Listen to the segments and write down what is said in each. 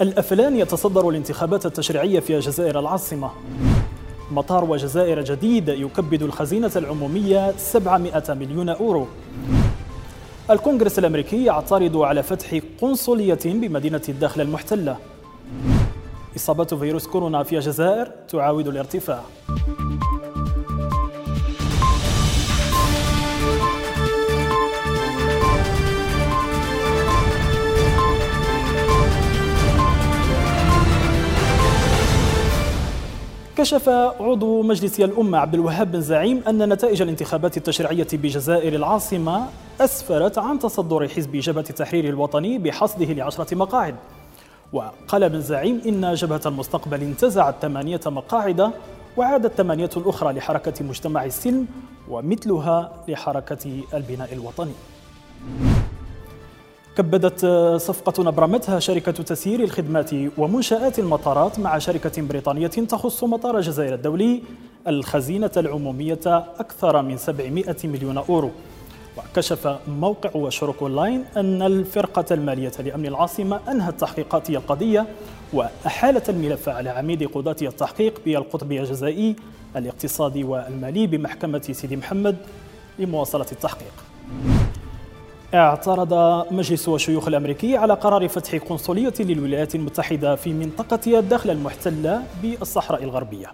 الأفلان يتصدر الانتخابات التشريعية في الجزائر العاصمة. مطار وجزائر جديد يكبد الخزينة العمومية 700 مليون أورو. الكونغرس الأمريكي يعترض على فتح قنصلية بمدينة الداخل المحتلة. إصابة فيروس كورونا في الجزائر تعاود الارتفاع. كشف عضو مجلس الأمة عبد الوهاب بن زعيم أن نتائج الانتخابات التشريعية بجزائر العاصمة أسفرت عن تصدر حزب جبهة التحرير الوطني بحصده لعشرة مقاعد. وقال بن زعيم إن جبهة المستقبل انتزعت ثمانية مقاعد وعادت ثمانية أخرى لحركة مجتمع السلم ومثلها لحركة البناء الوطني. كبدت صفقة أبرمتها شركة تسيير الخدمات ومنشآت المطارات مع شركة بريطانية تخص مطار الجزائر الدولي الخزينة العمومية أكثر من 700 مليون أورو. وكشف موقع وشروك أونلاين أن الفرقة المالية لأمن العاصمة أنهت تحقيقات القضية وأحالت الملف على عميد قضاة التحقيق بالقطب الجزائي الاقتصادي والمالي بمحكمة سيدي محمد لمواصلة التحقيق. اعترض مجلس الشيوخ الأمريكي على قرار فتح قنصلية للولايات المتحدة في منطقة الداخل المحتلة بالصحراء الغربية.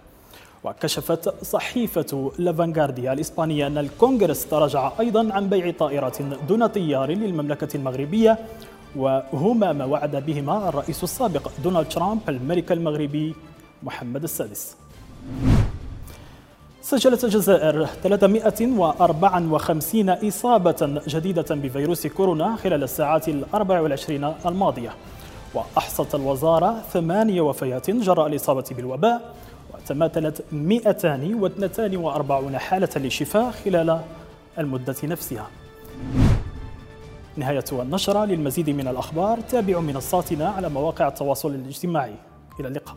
وكشفت صحيفة لافانغارديا الإسبانية أن الكونغرس تراجع أيضا عن بيع طائرات دون طيار للمملكة المغربية وهما ما وعد بهما الرئيس السابق دونالد ترامب الملك المغربي محمد السادس. سجلت الجزائر 354 إصابة جديدة بفيروس كورونا خلال الساعات الأربع والعشرين الماضية. وأحصت الوزارة ثمانية وفيات جراء الإصابة بالوباء وتماثلت 242 حالة للشفاء خلال المدة نفسها. نهاية النشرة للمزيد من الأخبار تابعوا منصاتنا على مواقع التواصل الاجتماعي. إلى اللقاء.